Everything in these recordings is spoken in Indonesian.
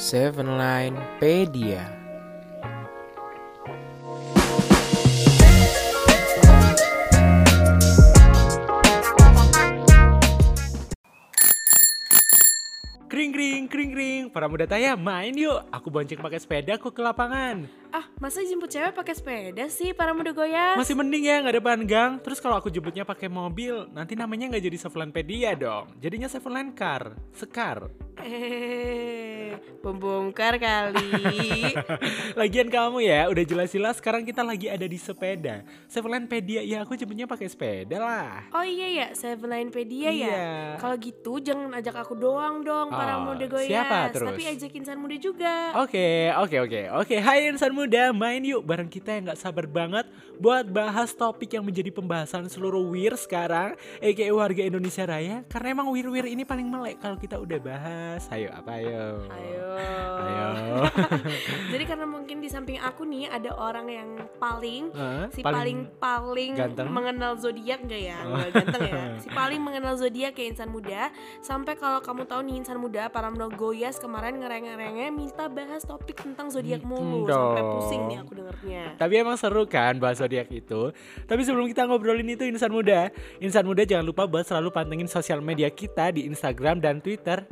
Seven Line Pedia. Kring kring kring kring, para muda taya main yuk. Aku bonceng pakai sepeda kok ke lapangan. Ah, masa jemput cewek pakai sepeda sih para muda goyang? Masih mending ya nggak ada ban gang. Terus kalau aku jemputnya pakai mobil, nanti namanya nggak jadi Sevenpedia dong. Jadinya Seven Car, Sekar. Eh, pembongkar kali. Lagian kamu ya, udah jelas-jelas sekarang kita lagi ada di sepeda. Sevenpedia ya aku jemputnya pakai sepeda lah. oh iya ya, Seven Line Pedia Iya. ya. Kalau gitu jangan ajak aku doang dong para Oh, muda goyang. siapa terus? Tapi ajak insan muda juga. Oke, oke, oke, oke. Hai insan muda, main yuk bareng kita yang nggak sabar banget buat bahas topik yang menjadi pembahasan seluruh wir sekarang, aka warga Indonesia Raya. Karena emang wir-wir ini paling melek kalau kita udah bahas. Ayo, apa ayo? Ayo. Ayo. Jadi karena mungkin di samping aku nih ada orang yang paling Hah? si paling paling, ganteng? mengenal zodiak enggak ya? Oh. Ganteng ya. Si paling mengenal zodiak kayak insan muda. Sampai kalau kamu tahu nih insan muda para goyas kemarin ngereng-ngerengnya minta bahas topik tentang zodiak mulu Hmm, sampai. Pusing nih aku dengernya. Tapi emang seru kan bahas zodiak itu. Tapi sebelum kita ngobrolin itu insan muda, insan muda jangan lupa buat selalu pantengin sosial media kita di Instagram dan Twitter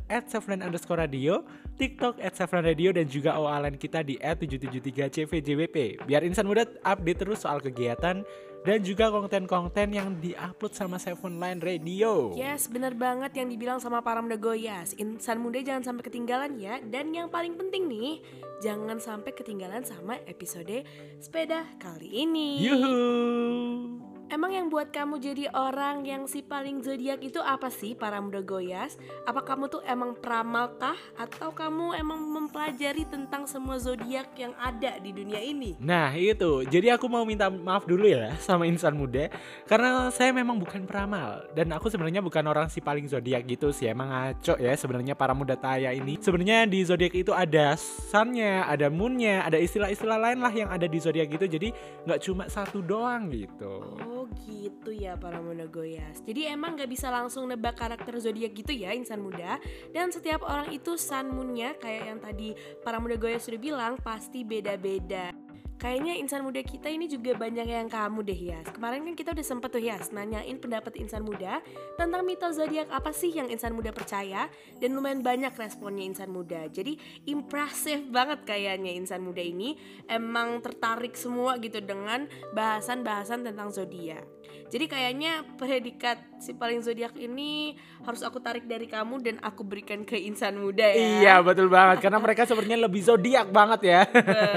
underscore radio, TikTok radio dan juga OA line kita di 773cvjwp. Biar insan muda update terus soal kegiatan dan juga konten-konten yang diupload sama Seven Line Radio. Yes, bener banget yang dibilang sama para muda goyas. Insan muda jangan sampai ketinggalan ya. Dan yang paling penting nih, jangan sampai ketinggalan sama episode sepeda kali ini. Yuhu. Emang yang buat kamu jadi orang yang si paling zodiak itu apa sih para muda goyas? Apa kamu tuh emang peramal kah? Atau kamu emang mempelajari tentang semua zodiak yang ada di dunia ini? Nah itu, jadi aku mau minta maaf dulu ya sama insan muda. Karena saya memang bukan peramal. Dan aku sebenarnya bukan orang si paling zodiak gitu sih. Emang ngaco ya sebenarnya para muda taya ini. Sebenarnya di zodiak itu ada sunnya, ada moonnya, ada istilah-istilah lain lah yang ada di zodiak gitu. Jadi nggak cuma satu doang gitu. Oh gitu ya para muda goyas Jadi emang gak bisa langsung nebak karakter zodiak gitu ya insan muda. Dan setiap orang itu sun moonnya kayak yang tadi para muda goyas sudah bilang pasti beda-beda Kayaknya insan muda kita ini juga banyak yang kamu deh Yas. Kemarin kan kita udah sempet tuh Yas nanyain pendapat insan muda Tentang mitos zodiak apa sih yang insan muda percaya Dan lumayan banyak responnya insan muda. Jadi impresif banget kayaknya insan muda ini Emang tertarik semua gitu dengan bahasan-bahasan tentang zodiak. Jadi kayaknya predikat si paling zodiak ini harus aku tarik dari kamu dan aku berikan ke insan muda ya. Iya betul banget, karena mereka sebenarnya lebih zodiak banget ya.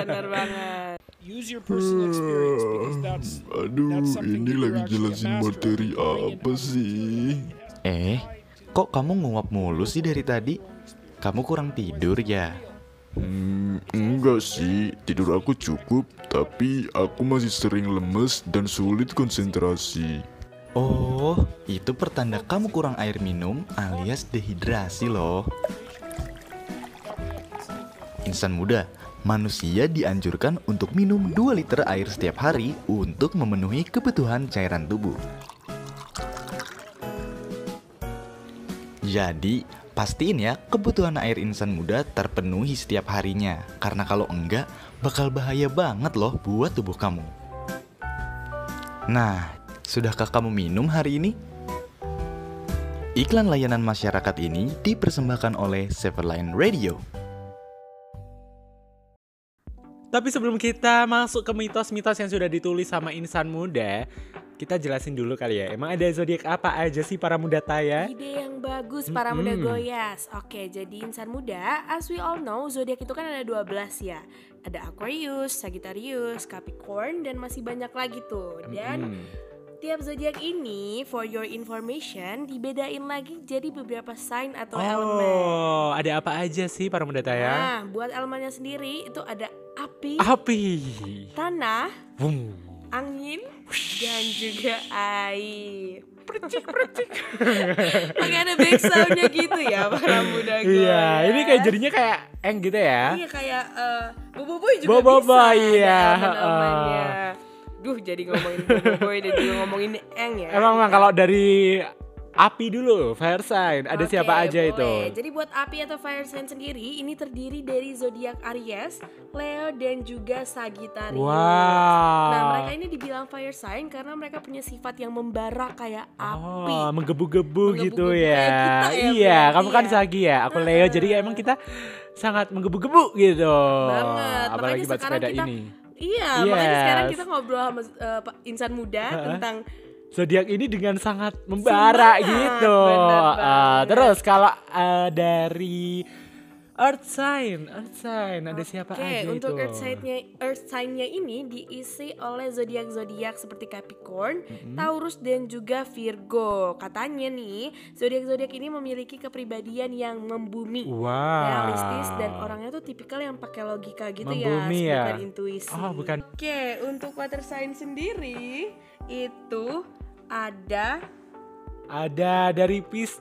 Bener banget. Use your personal experience because that's Aduh, that's something ini lagi actually a jelasin master of materi apa sih? Eh, kok kamu nguap mulu sih dari tadi? Kamu kurang tidur ya? Hmm, enggak sih, tidur aku cukup, tapi aku masih sering lemes dan sulit konsentrasi. Oh, itu pertanda kamu kurang air minum alias dehidrasi loh. Insan muda, manusia dianjurkan untuk minum 2 liter air setiap hari untuk memenuhi kebutuhan cairan tubuh. Jadi, pastiin ya kebutuhan air insan muda terpenuhi setiap harinya. Karena kalau enggak, bakal bahaya banget loh buat tubuh kamu. Nah, sudahkah kamu minum hari ini? Iklan layanan masyarakat ini dipersembahkan oleh Severline Radio. Tapi sebelum kita masuk ke mitos-mitos yang sudah ditulis sama insan muda Kita jelasin dulu kali ya Emang ada zodiak apa aja sih para muda taya? Ide yang bagus para muda Mm-mm. goyas. Oke, jadi insan muda, as we all know, zodiak itu kan ada 12 ya. Ada Aquarius, Sagittarius, Capricorn dan masih banyak lagi tuh. Dan Hmm. tiap zodiak ini for your information dibedain lagi jadi beberapa sign atau elemen. Oh, ada apa aja sih para muda taya? Nah, buat elemennya sendiri itu ada api, Api. tanah, Bum. angin, dan juga air. Percik, percik. Pakai ada back soundnya gitu ya para muda gue. Iya, ini kayak jadinya kayak eng gitu ya. Iya kayak eh Bobo Boy juga Bobo bisa. Iya, elemen-elemennya. Duh, jadi ngomongin Bobo Boy dan juga ngomongin Eng ya. Emang emang kalau dari api dulu, fire sign. Ada Oke, siapa aja boleh. itu? Jadi buat api atau fire sign sendiri ini terdiri dari zodiak Aries, Leo dan juga Sagittarius. Wow. Nah, mereka ini dibilang fire sign karena mereka punya sifat yang membara kayak api. Oh, menggebu-gebu gitu ya. kita ya, iya, berarti kamu kan ya. Sagi ya, aku Leo. Jadi emang kita sangat menggebu-gebu gitu. Banget. Apalagi Makanya buat sekarang sepeda kita ini. Iya, makanya sekarang Yes. kita ngobrol sama Pak insan muda tentang Zodiak ini dengan sangat membara Semangat, gitu. bener Ah, banget. terus kalau ah, dari Earth sign, Earth sign ada siapa Oke, aja untuk itu? earth sign-nya earth sign-nya ini diisi oleh zodiak-zodiak seperti Capricorn, Taurus dan juga Virgo. Katanya nih, zodiak-zodiak ini memiliki kepribadian yang membumi. Wow. realistis dan orangnya tuh tipikal yang pakai logika gitu Membumi ya, ya? bukan intuisi. Oh, bukan. Oke, untuk water sign sendiri itu ada Ada dari Pisces,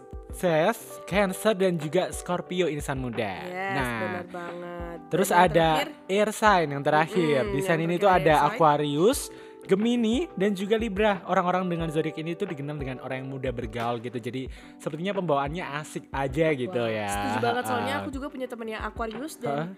Cancer dan juga Scorpio insan muda. yes, nah, benar banget. Terus Dan yang ada terakhir, air sign yang terakhir. Mm-mm, Di sign yang ini tuh ada. Aquarius, Gemini dan juga Libra. Orang-orang dengan zodiak ini tuh dikenal dengan orang yang mudah bergaul gitu. Jadi sepertinya pembawaannya asik aja gitu wah, ya. Setuju banget soalnya Ha-ha. aku juga punya teman yang Aquarius dan Hah?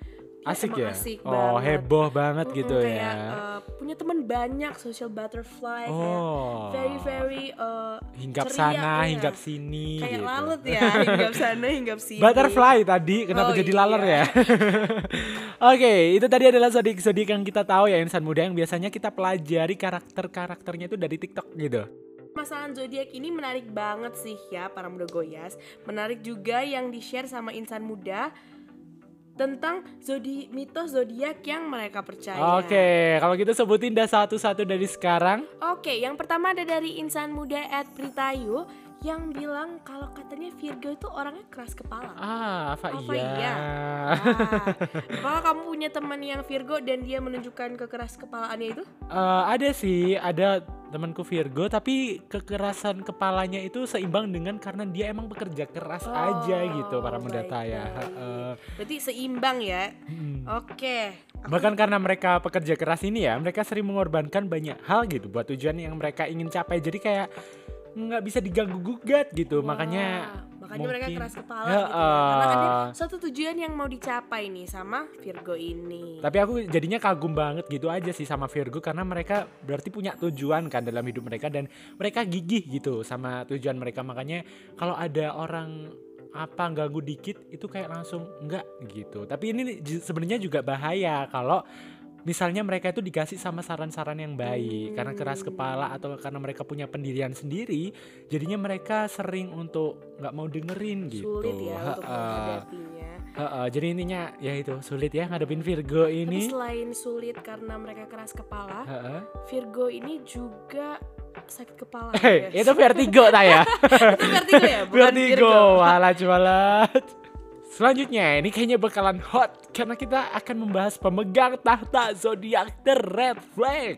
Asik ya. asik oh, banget. heboh banget Mm-mm, gitu kayak, ya. eh, punya teman banyak social butterfly kayak oh. very very eh, hinggap ceria, sana, iya. hinggap sini kayak gitu. lalut ya hinggap sana hinggap sini Butterfly tadi, kenapa Oh, jadi iya. laler ya? Oke, itu tadi adalah zodiak-zodiak yang kita tahu ya insan muda yang biasanya kita pelajari karakter-karakternya itu dari TikTok gitu. Masalah zodiak ini menarik banget sih ya para muda goyas. Menarik juga yang di-share sama insan muda tentang zodi mitos zodiak yang mereka percaya. Oke, kalau gitu sebutin dah satu-satu dari sekarang. Oke, yang pertama ada dari insan muda at Pritayu yang bilang kalau katanya Virgo itu orangnya keras kepala. Ah, apa, Apa iya? iya? Ah, kalau kamu punya teman yang Virgo dan dia menunjukkan kekeras kepalaannya itu? Eh, ada sih, ada temanku Virgo, tapi kekerasan kepalanya itu seimbang dengan karena dia emang bekerja keras aja gitu para taya. baik. Heeh. Berarti seimbang ya. Mm. Oke. Bahkan karena mereka pekerja keras ini ya, mereka sering mengorbankan banyak hal gitu buat tujuan yang mereka ingin capai. Jadi kayak nggak bisa diganggu gugat gitu. makanya Wah, makanya mereka mungkin- keras kepala Ya, gitu ya. Karena ada eh. satu tujuan yang mau dicapai nih sama Virgo ini. Tapi aku jadinya kagum banget gitu aja sih sama Virgo karena mereka berarti punya tujuan kan dalam hidup mereka dan mereka gigih gitu sama tujuan mereka. Makanya kalau ada orang apa ganggu dikit itu kayak langsung enggak gitu. Tapi ini sebenarnya juga bahaya kalau misalnya mereka itu dikasih sama saran-saran yang baik karena keras kepala atau karena mereka punya pendirian sendiri jadinya mereka sering untuk nggak mau dengerin gitu Sulit ya untuk menghadapinya. Ha-ha. jadi intinya ya itu sulit ya ngadepin Virgo Tapi ini selain sulit karena mereka keras kepala, Ha-ha. Virgo ini juga sakit kepala. Eh, guys. itu vertigo tak ya? itu vertigo ya, bukan vertigo, Virgo. walat walat. Selanjutnya ini kayaknya bakalan hot karena kita akan membahas pemegang tahta zodiak the red flag.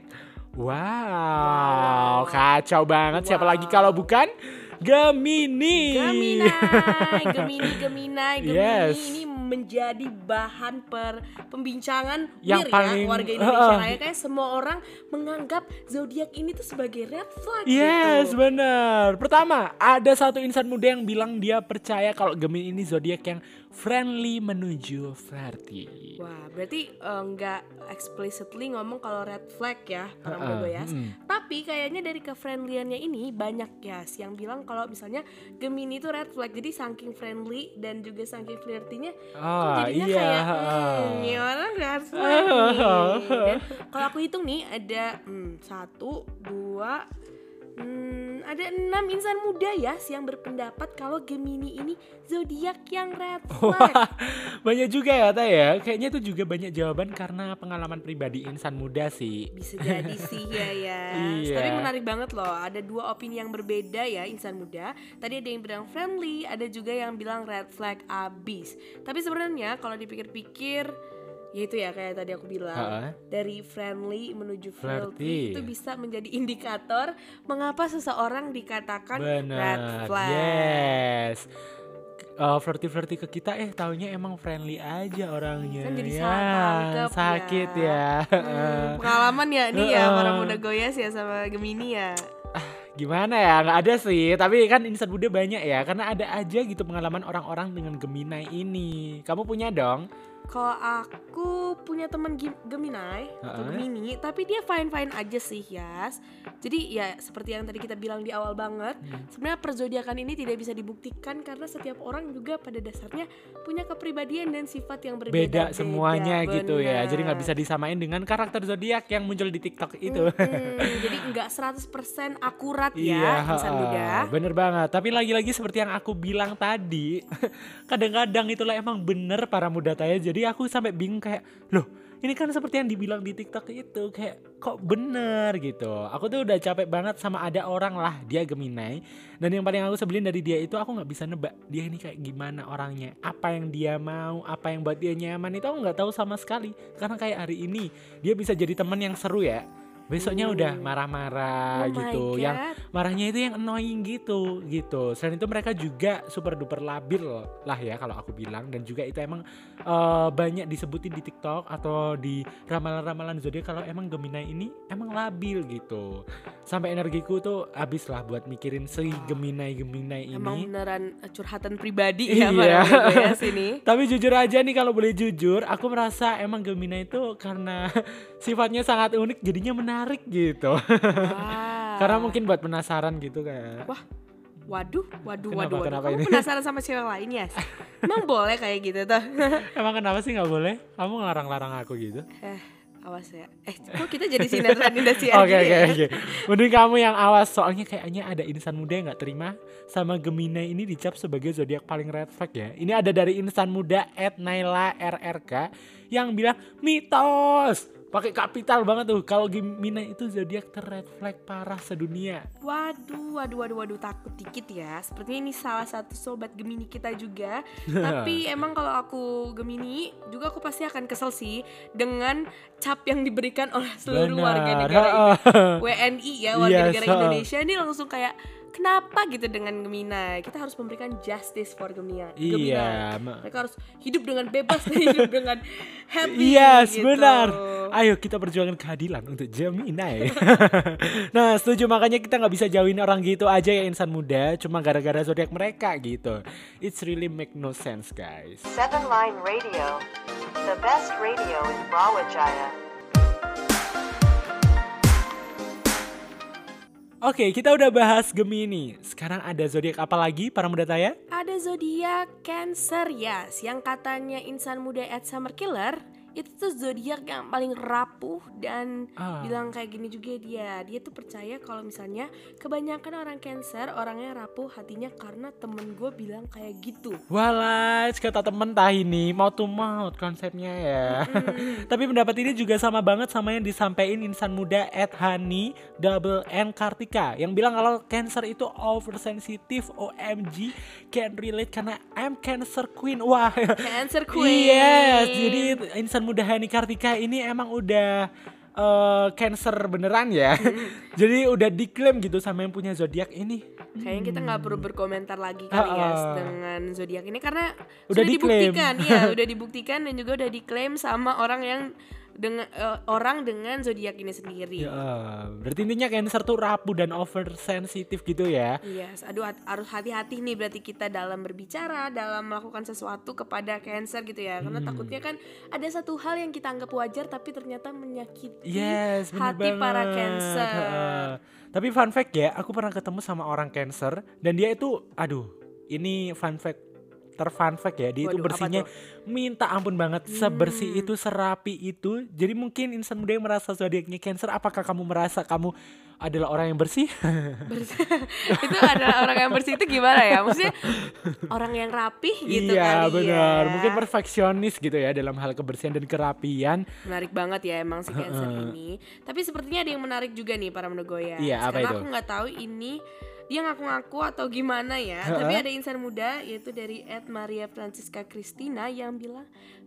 Wow, kacau banget. Siapa Wow. lagi kalau bukan Gemini. Gemini, Gemini, Gemini, Gemini Yes. ini menjadi bahan per pembincangan Yang wir paling- ya warga Indonesia Heeh. raya kayak semua orang menganggap zodiak ini tuh sebagai red flag Yes, gitu. benar. Pertama, ada satu insan muda yang bilang dia percaya kalau Gemini ini zodiak yang friendly menuju flirty. Wah, berarti eh, nggak explicitly ngomong kalau red flag ya para Heeh, muda goyas. mm. Tapi kayaknya dari kefriendliannya ini banyak ya yang bilang kalau misalnya Gemini itu red flag. Jadi saking friendly dan juga saking flirty-nya kok Ah, jadinya iya. kayak hmm, orang red flag. Dan kalau aku hitung nih ada hmm, satu, dua, hmm, ada enam insan muda ya yang berpendapat kalau Gemini ini zodiak yang red flag. Banyak juga ya Teh ya. Kayaknya itu juga banyak jawaban karena pengalaman pribadi insan muda sih. Bisa jadi sih ya ya. Iya. Tapi menarik banget loh. Ada dua opini yang berbeda ya insan muda. Tadi ada yang bilang friendly, ada juga yang bilang red flag abis. Tapi sebenarnya kalau dipikir-pikir ya itu ya kayak tadi aku bilang Ha-ha. dari friendly menuju Flirty. flirty itu bisa menjadi indikator mengapa seseorang dikatakan red Benar. flag. Yes. Uh, flirty-flirty ke kita eh taunya emang friendly aja orangnya. Kan jadi ya, salah tangkap sakit ya. ya. Hmm, pengalaman ya nih ya para muda goyas ya sama Gemini ya. Gimana ya? Nggak ada sih. Tapi kan insan muda banyak ya. Karena ada aja gitu pengalaman orang-orang dengan Gemini ini. Kamu punya dong? Kalau aku punya teman Gem- Gemini atau. Gemini, tapi dia fine fine aja sih Yas. Jadi ya seperti yang tadi kita bilang di awal banget, Hmm. sebenarnya perzodiakan ini tidak bisa dibuktikan karena setiap orang juga pada dasarnya punya kepribadian dan sifat yang berbeda. Beda semuanya gitu ya. Jadi nggak bisa disamain dengan karakter zodiak yang muncul di TikTok itu. jadi nggak 100% akurat Iya, ya insan ha-ha. muda. bener banget. Tapi lagi-lagi seperti yang aku bilang tadi, kadang-kadang itulah emang bener para muda taya. Jadi aku sampai bingung kayak, loh ini kan seperti yang dibilang di TikTok itu kayak kok bener gitu. Aku tuh udah capek banget sama ada orang lah dia Gemini dan yang paling aku sebelin dari dia itu aku nggak bisa nebak dia ini kayak gimana orangnya, apa yang dia mau, apa yang buat dia nyaman itu aku nggak tahu sama sekali. Karena kayak hari ini dia bisa jadi teman yang seru ya. Besoknya udah marah-marah Oh gitu, yang marahnya itu yang annoying gitu gitu. Selain itu mereka juga super duper labil lah ya kalau aku bilang. Dan juga itu emang eh, banyak disebutin di TikTok atau di ramalan-ramalan zodiak kalau emang Gemini ini emang labil gitu. Sampai energiku tuh habis lah buat mikirin si Gemini Gemini Emang ini beneran eh, curhatan pribadi Iya. ya muda ya sini. tapi jujur aja nih kalau boleh jujur aku merasa emang Gemini itu karena sifatnya sangat unik jadinya menarik gitu Wah. karena mungkin buat penasaran gitu kayak Wah, Waduh, waduh, Kenapa, waduh, waduh. kenapa Kamu ini? penasaran sama cewek lain ya? Emang boleh kayak gitu tuh? Emang kenapa sih nggak boleh? Kamu ngelarang-larang aku gitu? eh, awas ya. Eh, kok kita jadi sinetron Oke gini oke ya? oke. Mending kamu yang awas soalnya kayaknya ada insan muda yang nggak terima sama Gemini ini dicap sebagai zodiak paling red flag ya. Ini ada dari insan muda Naila RRK yang bilang mitos. Pakai kapital banget tuh. Kalau Gemini itu zodiak ter red flag parah sedunia. Waduh, waduh, waduh, waduh, takut dikit ya. Sepertinya ini salah satu sobat Gemini kita juga. Tapi emang kalau aku Gemini, juga aku pasti akan kesel sih dengan cap yang diberikan oleh seluruh Benar, warga negara WNI ya, warga Yes, negara ha. Indonesia ini langsung kayak kenapa gitu dengan Gemini? Kita harus memberikan justice for Gemini. Gemini. Iya. Mereka harus hidup dengan bebas dan hidup dengan happy. Yes, gitu. benar. Ayo kita perjuangkan keadilan untuk Gemini. nah, setuju makanya kita nggak bisa jauhin orang gitu aja ya insan muda, cuma gara-gara zodiak mereka gitu. It's really make no sense, guys. Seven Line Radio, the best radio in Rawajaya. Oke, kita udah bahas Gemini. Sekarang ada zodiak apa lagi para muda taya? Ada zodiak Cancer ya, yang katanya insan muda at Summer Killer itu tuh zodiak yang paling rapuh dan Ah. bilang kayak gini juga dia. Dia tuh percaya kalau misalnya kebanyakan orang Cancer orangnya rapuh hatinya karena temen gue bilang kayak gitu. Walah, kata temen tah ini mau to mouth konsepnya ya. Tapi pendapat ini juga sama banget sama yang disampaikan insan muda at Hani Double N Kartika yang bilang kalau cancer itu oversensitive OMG can relate karena I'm cancer queen. Wah. Cancer Queen. Yes, jadi insan muda Hani Kartika ini emang udah eh, cancer beneran ya. jadi udah diklaim gitu sama yang punya zodiak ini. Kayaknya kita nggak perlu berkomentar lagi kali ya Ah, ah. dengan zodiak ini karena Udah sudah diklaim. dibuktikan, ya udah dibuktikan dan juga udah diklaim sama orang yang dengan eh, orang dengan zodiak ini sendiri. Ya, berarti intinya cancer tuh rapuh dan oversensitif gitu ya. Yes, aduh harus hati-hati nih berarti kita dalam berbicara, dalam melakukan sesuatu kepada cancer gitu ya. Karena Hmm. takutnya kan ada satu hal yang kita anggap wajar tapi ternyata menyakiti Yes, hati para banget. cancer. Heeh. Tapi fun fact ya, aku pernah ketemu sama orang cancer dan dia itu, aduh, ini fun fact terfun fact ya, dia itu Waduh, apa bersihnya? Hmm. minta ampun banget, sebersih itu, serapi itu. Jadi mungkin insan muda yang merasa zodiaknya cancer, apakah kamu merasa kamu adalah orang yang bersih? itu adalah orang yang bersih itu gimana ya? Maksudnya orang yang rapih gitu iya, kali benar. ya. Mungkin perfeksionis gitu ya dalam hal kebersihan dan kerapian. Menarik banget ya emang si Cancer ini. Tapi sepertinya ada yang menarik juga nih para mendegoya. Iya, apa Karena itu? aku nggak tahu ini dia ngaku-ngaku atau gimana ya. Tapi ada insan muda yaitu dari Ed Maria Francisca Christina yang bilang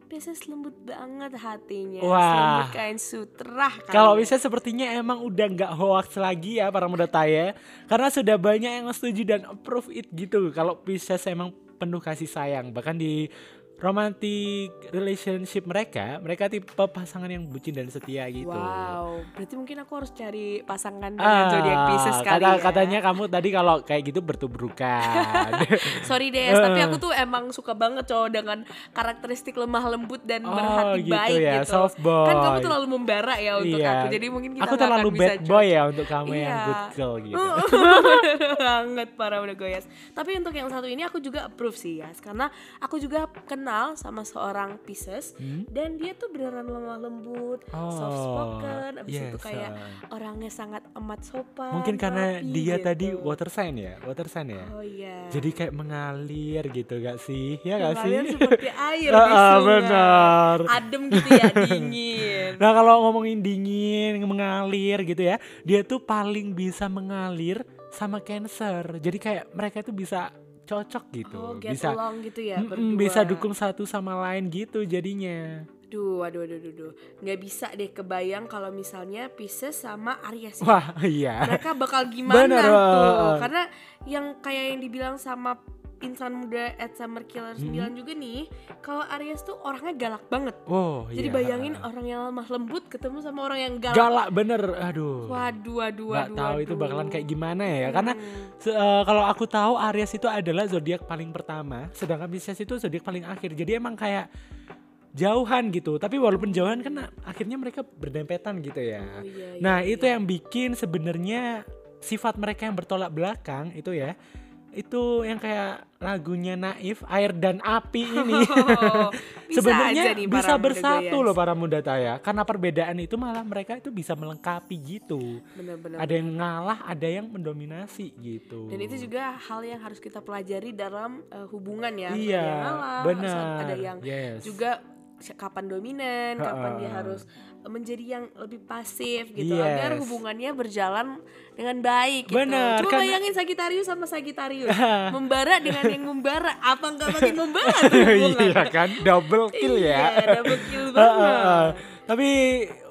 Pisces lembut banget hatinya, Wah. selembut kain sutra. Kalau ya. bisa sepertinya emang udah nggak hoax lagi ya para muda taya Karena sudah banyak yang setuju dan approve it gitu Kalau Pisces emang penuh kasih sayang Bahkan di romantic relationship mereka, mereka tipe pasangan yang bucin dan setia gitu. Wow, berarti mungkin aku harus cari pasangan dengan Ah, zodiak Pisces kali kata- ya. Katanya kamu tadi kalau kayak gitu bertubrukan. Sorry tapi Eh. aku tuh emang suka banget cowok dengan karakteristik lemah lembut dan Oh, berhati gitu baik ya, gitu. soft boy. Kan kamu terlalu membara ya untuk Iya. aku. Jadi mungkin kita Aku terlalu akan bisa bad boy cocok. ya untuk kamu yang Iya. good girl gitu. banget para udah goyas. Tapi untuk yang satu ini aku juga approve sih ya, karena aku juga kenal sama seorang Pisces dan dia tuh beneran lemah lembut, Hmm? Oh, soft spoken, abis yes, itu kayak ah. orangnya sangat amat sopan. Mungkin karena rapi dia gitu. tadi water sign ya, water sign ya. Oh iya. Jadi kayak mengalir gitu gak sih? Ya gak sih? Mengalir seperti air Ah, di ah, sungai. benar. Adem gitu ya, dingin. Nah kalau ngomongin dingin, mengalir gitu ya, dia tuh paling bisa mengalir sama Cancer. Jadi kayak mereka tuh bisa cocok gitu, Oh, get bisa along gitu ya berdua. bisa dukung satu sama lain gitu jadinya. Duh, aduh, aduh, aduh, aduh. Nggak bisa deh kebayang kalau misalnya Pisces sama Aries. Wah iya. Mereka bakal gimana Bener, tuh? uh. Karena yang kayak yang dibilang sama insan muda at Summer Killer 9 juga nih, kalau Aries tuh orangnya galak banget. Oh Jadi iya. bayangin orang yang lemah lembut ketemu sama orang yang galak. galak bener, aduh. Waduh, waduh, Nggak waduh. tahu itu bakalan kayak gimana ya, karena Hmm. se- eh, kalau aku tahu Aries itu adalah zodiak paling pertama, sedangkan Pisces itu zodiak paling akhir. Jadi emang kayak jauhan gitu. Tapi walaupun jauhan kan akhirnya mereka berdempetan gitu ya. Oh, iya, iya, nah, iya. itu yang bikin sebenarnya sifat mereka yang bertolak belakang itu ya. Itu yang kayak lagunya Naif, Air dan Api ini. Oh, bisa Sebenarnya bisa para bersatu loh para muda taya. Karena perbedaan itu malah mereka itu bisa melengkapi gitu. Bener-bener. Ada yang ngalah, ada yang mendominasi gitu. Dan itu juga hal yang harus kita pelajari dalam uh, hubungan ya. Iya, ada yang ngalah, benar. ada yang Yes. juga kapan dominan, kapan dia Ha-ha. harus uh, menjadi yang lebih pasif gitu Yes. agar hubungannya berjalan dengan baik gitu. Coba kan- bayangin Sagitarius sama Sagitarius membara dengan yang membara, apa nggak makin membara tuh hubungan? iya kan, double kill ya. Iya, double kill banget. Tapi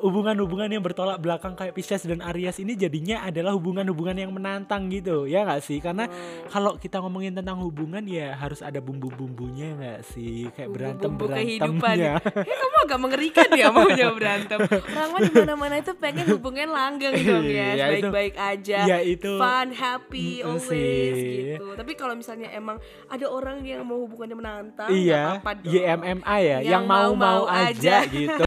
hubungan-hubungan yang bertolak belakang kayak Pisces dan Aries ini jadinya adalah hubungan-hubungan yang menantang gitu, ya nggak sih? Karena Oh. kalau kita ngomongin tentang hubungan ya harus ada bumbu-bumbunya nggak sih? Kayak berantem Bumbu berantemnya. Ya, kamu agak mengerikan ya maunya berantem. Orang mah di mana-mana itu pengen hubungan langgeng dong ya, Iya, itu- baik-baik aja. Iya, itu- fun, happy, Mm, always sih. gitu. Tapi kalau misalnya emang ada orang yang mau hubungannya menantang, Iya, nggak dong. YMMA ya, Yang yang mau-mau mau-mau aja aja. gitu.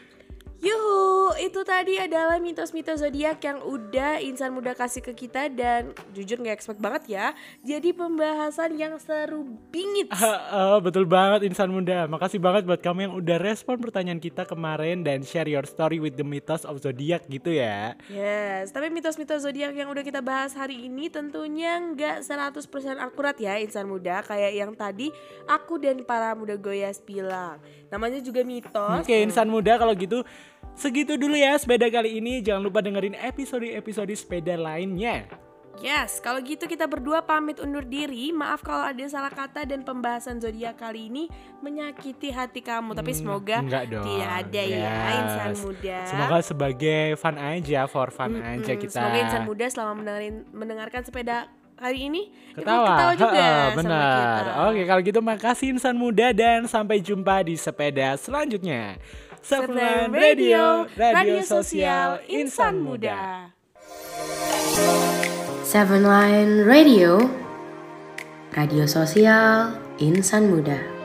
Yuhu, itu tadi adalah mitos-mitos zodiak yang udah insan muda kasih ke kita dan jujur nggak expect banget ya. Jadi pembahasan yang seru bingit. Heeh, betul banget insan muda. Makasih banget buat kamu yang udah respon pertanyaan kita kemarin dan share your story with the mythos of zodiac gitu ya. Yes, tapi mitos-mitos zodiak yang udah kita bahas hari ini tentunya nggak 100% akurat ya insan muda kayak yang tadi aku dan para muda goyas bilang. Namanya juga mitos. Oke insan muda kalau gitu segitu dulu ya sepeda kali ini. Jangan lupa dengerin episode-episode sepeda lainnya. Yes, kalau gitu kita berdua pamit undur diri. Maaf kalau ada salah kata dan pembahasan zodiak kali ini menyakiti hati kamu, tapi semoga Hmm, dong. tidak ada ya Yes. insan muda. Semoga sebagai fun aja, for fun aja Mm, kita. Semoga insan muda selama mendengarin, mendengarkan sepeda hari ini Ketawa, ketawa juga sama benar. kita. Oke, kalau gitu makasih insan muda dan sampai jumpa di sepeda selanjutnya. Seven Seven Radio, radio sosial insan muda. Seven Line Radio, radio sosial insan muda.